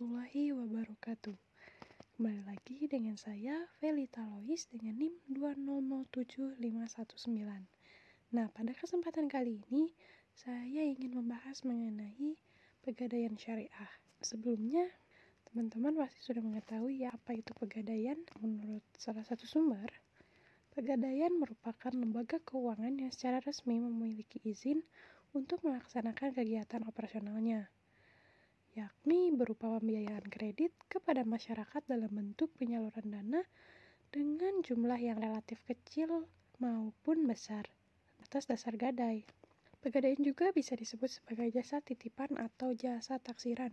warahmatullahi wabarakatuh. Kembali lagi dengan saya Felita Lois dengan NIM 2007519 Nah pada kesempatan kali ini saya ingin membahas mengenai pegadaian syariah. Sebelumnya teman-teman pasti sudah mengetahui ya apa itu pegadaian. Menurut salah satu sumber Pegadaian merupakan lembaga keuangan yang secara resmi memiliki izin untuk melaksanakan kegiatan operasionalnya yakni berupa pembiayaan kredit kepada masyarakat dalam bentuk penyaluran dana dengan jumlah yang relatif kecil maupun besar atas dasar gadai. Pegadaian juga bisa disebut sebagai jasa titipan atau jasa taksiran.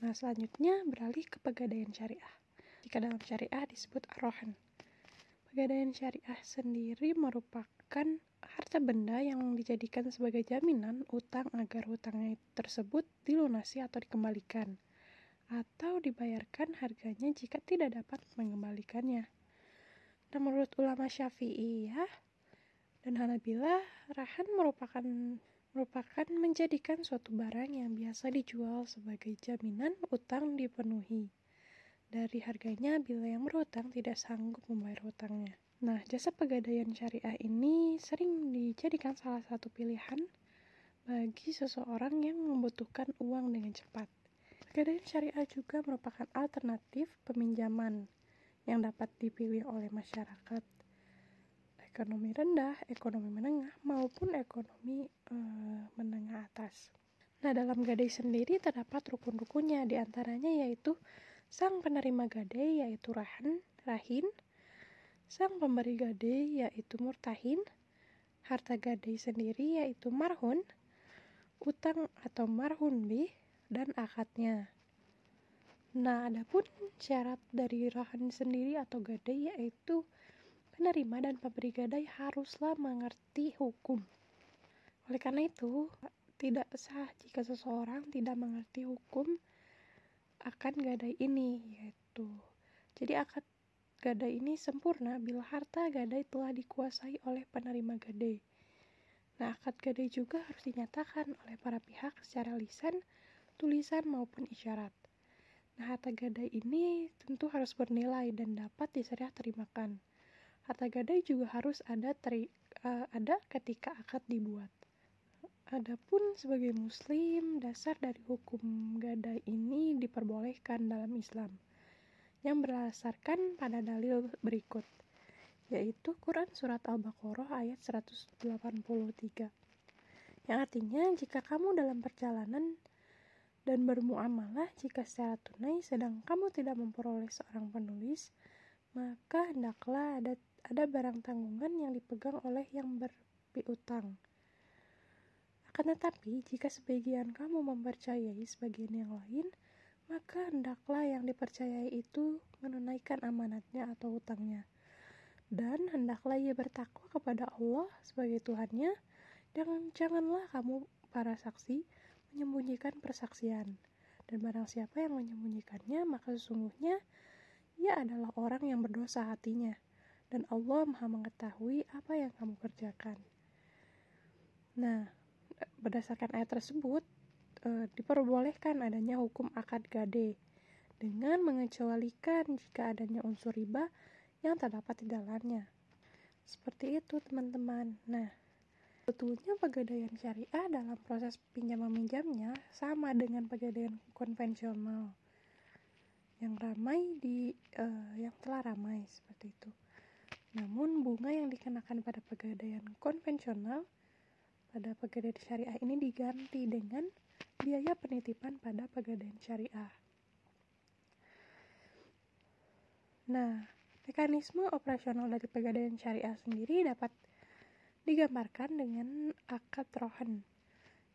Nah, selanjutnya beralih ke pegadaian syariah. Jika dalam syariah disebut arohan. Pegadaian syariah sendiri merupakan harta benda yang dijadikan sebagai jaminan utang agar hutangnya tersebut dilunasi atau dikembalikan atau dibayarkan harganya jika tidak dapat mengembalikannya. Nah, menurut ulama Syafi'i ya dan Hanabila, rahan merupakan merupakan menjadikan suatu barang yang biasa dijual sebagai jaminan utang dipenuhi dari harganya bila yang berhutang tidak sanggup membayar hutangnya. Nah, jasa pegadaian syariah ini sering dijadikan salah satu pilihan bagi seseorang yang membutuhkan uang dengan cepat. Pegadaian syariah juga merupakan alternatif peminjaman yang dapat dipilih oleh masyarakat ekonomi rendah, ekonomi menengah, maupun ekonomi e, menengah atas. Nah, dalam gadai sendiri terdapat rukun-rukunnya, di antaranya yaitu sang penerima gadai yaitu rahan, rahin, Sang pemberi gade yaitu murtahin, harta gade sendiri yaitu marhun, utang atau marhun bih, dan akadnya. Nah, adapun syarat dari rahan sendiri atau gade yaitu penerima dan pemberi gadai haruslah mengerti hukum. Oleh karena itu, tidak sah jika seseorang tidak mengerti hukum akan gadai ini, yaitu jadi akad gadai ini sempurna bila harta gadai telah dikuasai oleh penerima gadai. Nah, akad gadai juga harus dinyatakan oleh para pihak secara lisan, tulisan maupun isyarat. Nah, harta gadai ini tentu harus bernilai dan dapat diserah terimakan. Harta gadai juga harus ada teri, uh, ada ketika akad dibuat. Adapun sebagai muslim, dasar dari hukum gadai ini diperbolehkan dalam Islam yang berdasarkan pada dalil berikut, yaitu Quran Surat Al-Baqarah ayat 183. Yang artinya, jika kamu dalam perjalanan dan bermuamalah jika secara tunai sedang kamu tidak memperoleh seorang penulis, maka hendaklah ada ada barang tanggungan yang dipegang oleh yang berpiutang. Akan tetapi, jika sebagian kamu mempercayai sebagian yang lain, maka hendaklah yang dipercayai itu menunaikan amanatnya atau hutangnya. Dan hendaklah ia bertakwa kepada Allah sebagai Tuhannya, dan janganlah kamu para saksi menyembunyikan persaksian. Dan barang siapa yang menyembunyikannya, maka sesungguhnya ia adalah orang yang berdosa hatinya. Dan Allah maha mengetahui apa yang kamu kerjakan. Nah, berdasarkan ayat tersebut, e, diperbolehkan adanya hukum akad gade dengan mengecualikan jika adanya unsur riba yang terdapat di dalamnya. Seperti itu teman-teman. Nah, Betulnya pegadaian syariah dalam proses pinjam meminjamnya sama dengan pegadaian konvensional yang ramai di uh, yang telah ramai seperti itu. Namun bunga yang dikenakan pada pegadaian konvensional pada pegadaian syariah ini diganti dengan biaya penitipan pada pegadaian syariah. Nah, mekanisme operasional dari pegadaian syariah sendiri dapat digambarkan dengan akad rohan,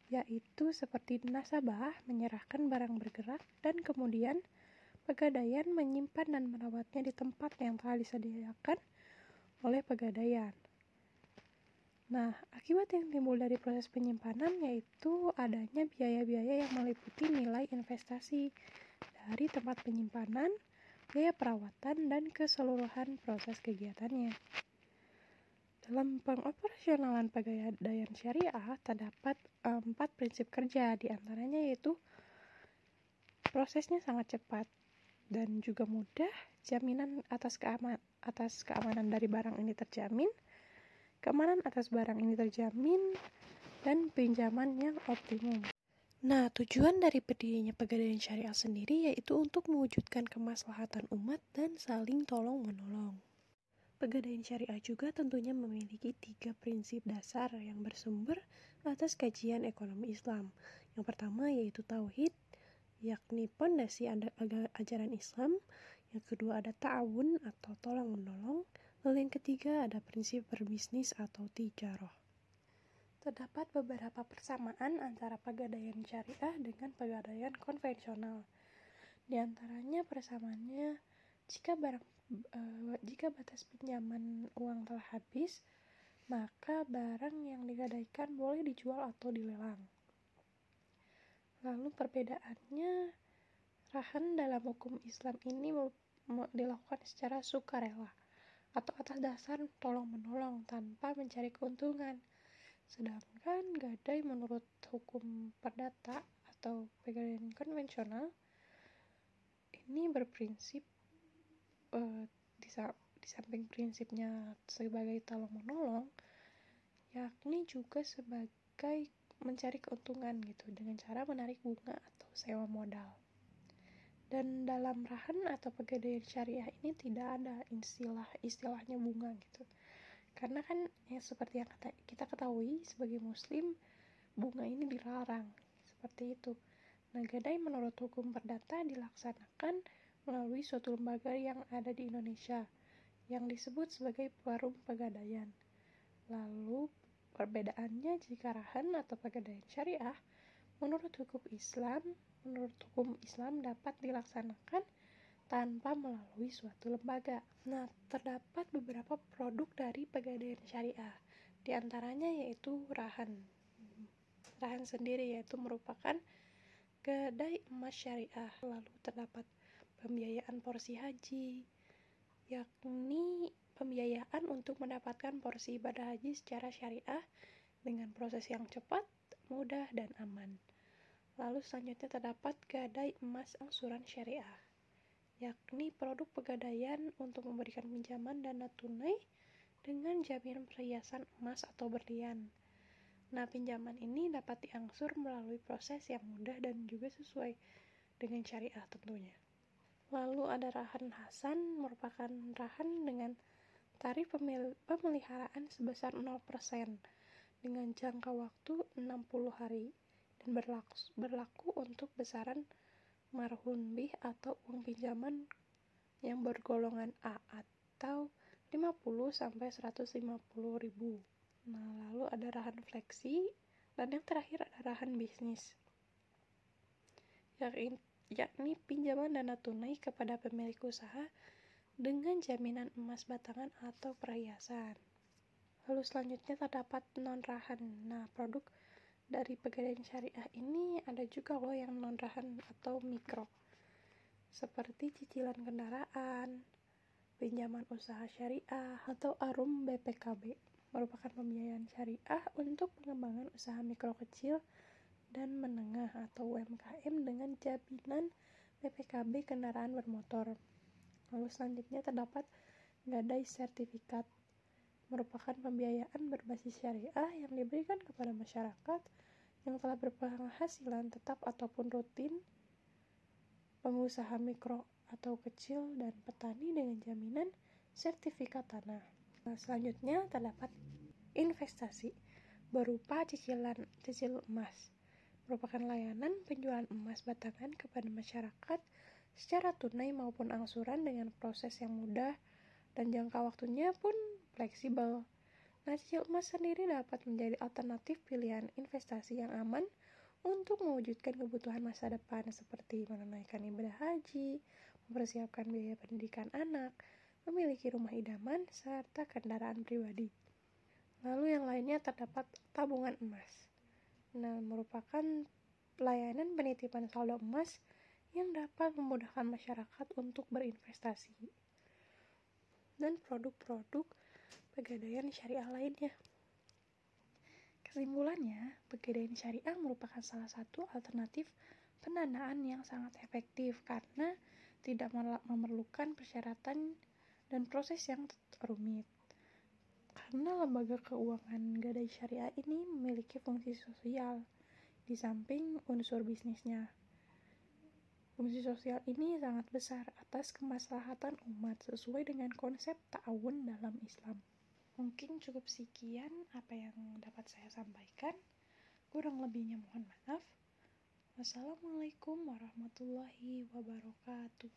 yaitu seperti nasabah menyerahkan barang bergerak dan kemudian pegadaian menyimpan dan merawatnya di tempat yang telah disediakan oleh pegadaian. Nah, akibat yang timbul dari proses penyimpanan yaitu adanya biaya-biaya yang meliputi nilai investasi dari tempat penyimpanan, biaya perawatan, dan keseluruhan proses kegiatannya. Dalam pengoperasionalan pegadaian syariah terdapat empat prinsip kerja, di antaranya yaitu Prosesnya sangat cepat dan juga mudah. Jaminan atas keamanan atas keamanan dari barang ini terjamin. Keamanan atas barang ini terjamin dan pinjaman yang optimum. Nah, tujuan dari berdirinya pegadaian syariah sendiri yaitu untuk mewujudkan kemaslahatan umat dan saling tolong-menolong. Pegadaian syariah juga tentunya memiliki tiga prinsip dasar yang bersumber atas kajian ekonomi Islam. Yang pertama yaitu tauhid, yakni pondasi ajaran Islam. Yang kedua ada ta'awun atau tolong menolong. Lalu yang ketiga ada prinsip berbisnis atau tijaroh. Terdapat beberapa persamaan antara pegadaian syariah dengan pegadaian konvensional. Di antaranya persamaannya jika barang uh, jika batas pinjaman uang telah habis, maka barang yang digadaikan boleh dijual atau dilelang. Lalu perbedaannya, rahan dalam hukum Islam ini dilakukan secara sukarela atau atas dasar tolong-menolong tanpa mencari keuntungan. Sedangkan gadai menurut hukum perdata atau pegadaian konvensional ini berprinsip uh, di, di samping prinsipnya sebagai tolong menolong yakni juga sebagai mencari keuntungan gitu dengan cara menarik bunga atau sewa modal dan dalam rahan atau pegadaian syariah ini tidak ada istilah istilahnya bunga gitu karena kan ya seperti yang kita ketahui sebagai muslim bunga ini dilarang seperti itu nah gadai menurut hukum perdata dilaksanakan melalui suatu lembaga yang ada di Indonesia yang disebut sebagai Forum Pegadaian. Lalu perbedaannya jika rahan atau pegadaian syariah menurut hukum Islam, menurut hukum Islam dapat dilaksanakan tanpa melalui suatu lembaga. Nah, terdapat beberapa produk dari pegadaian syariah. Di antaranya yaitu rahan. Rahan sendiri yaitu merupakan gadai emas syariah. Lalu terdapat pembiayaan porsi haji, yakni pembiayaan untuk mendapatkan porsi ibadah haji secara syariah dengan proses yang cepat, mudah, dan aman. Lalu selanjutnya terdapat gadai emas angsuran syariah, yakni produk pegadaian untuk memberikan pinjaman dana tunai dengan jaminan perhiasan emas atau berlian. Nah, pinjaman ini dapat diangsur melalui proses yang mudah dan juga sesuai dengan syariah tentunya. Lalu ada Rahan Hasan merupakan rahan dengan tarif pemeliharaan sebesar 0% dengan jangka waktu 60 hari dan berlaku, untuk besaran marhun bih atau uang pinjaman yang bergolongan A atau 50 sampai 150 ribu. Nah, lalu ada rahan fleksi dan yang terakhir ada rahan bisnis. Yang yakni pinjaman dana tunai kepada pemilik usaha dengan jaminan emas batangan atau perhiasan. Lalu selanjutnya terdapat non-rahan. Nah, produk dari pegadaian syariah ini ada juga loh yang non-rahan atau mikro. Seperti cicilan kendaraan, pinjaman usaha syariah, atau arum BPKB merupakan pembiayaan syariah untuk pengembangan usaha mikro kecil dan menengah atau UMKM dengan jaminan PPKB kendaraan bermotor. Lalu selanjutnya terdapat gadai sertifikat merupakan pembiayaan berbasis syariah yang diberikan kepada masyarakat yang telah berpenghasilan tetap ataupun rutin, pengusaha mikro atau kecil dan petani dengan jaminan sertifikat tanah. Nah, selanjutnya terdapat investasi berupa cicilan cicil emas merupakan layanan penjualan emas batangan kepada masyarakat secara tunai maupun angsuran dengan proses yang mudah dan jangka waktunya pun fleksibel. Cicil emas sendiri dapat menjadi alternatif pilihan investasi yang aman untuk mewujudkan kebutuhan masa depan seperti menunaikan ibadah haji, mempersiapkan biaya pendidikan anak, memiliki rumah idaman, serta kendaraan pribadi. Lalu yang lainnya terdapat tabungan emas. Nah, merupakan pelayanan penitipan saldo emas yang dapat memudahkan masyarakat untuk berinvestasi dan produk-produk pegadaian syariah lainnya. Kesimpulannya, pegadaian syariah merupakan salah satu alternatif pendanaan yang sangat efektif karena tidak memerlukan persyaratan dan proses yang rumit. Karena lembaga keuangan gadai syariah ini memiliki fungsi sosial di samping unsur bisnisnya. Fungsi sosial ini sangat besar atas kemaslahatan umat sesuai dengan konsep ta'awun dalam Islam. Mungkin cukup sekian apa yang dapat saya sampaikan. Kurang lebihnya mohon maaf. Wassalamualaikum warahmatullahi wabarakatuh.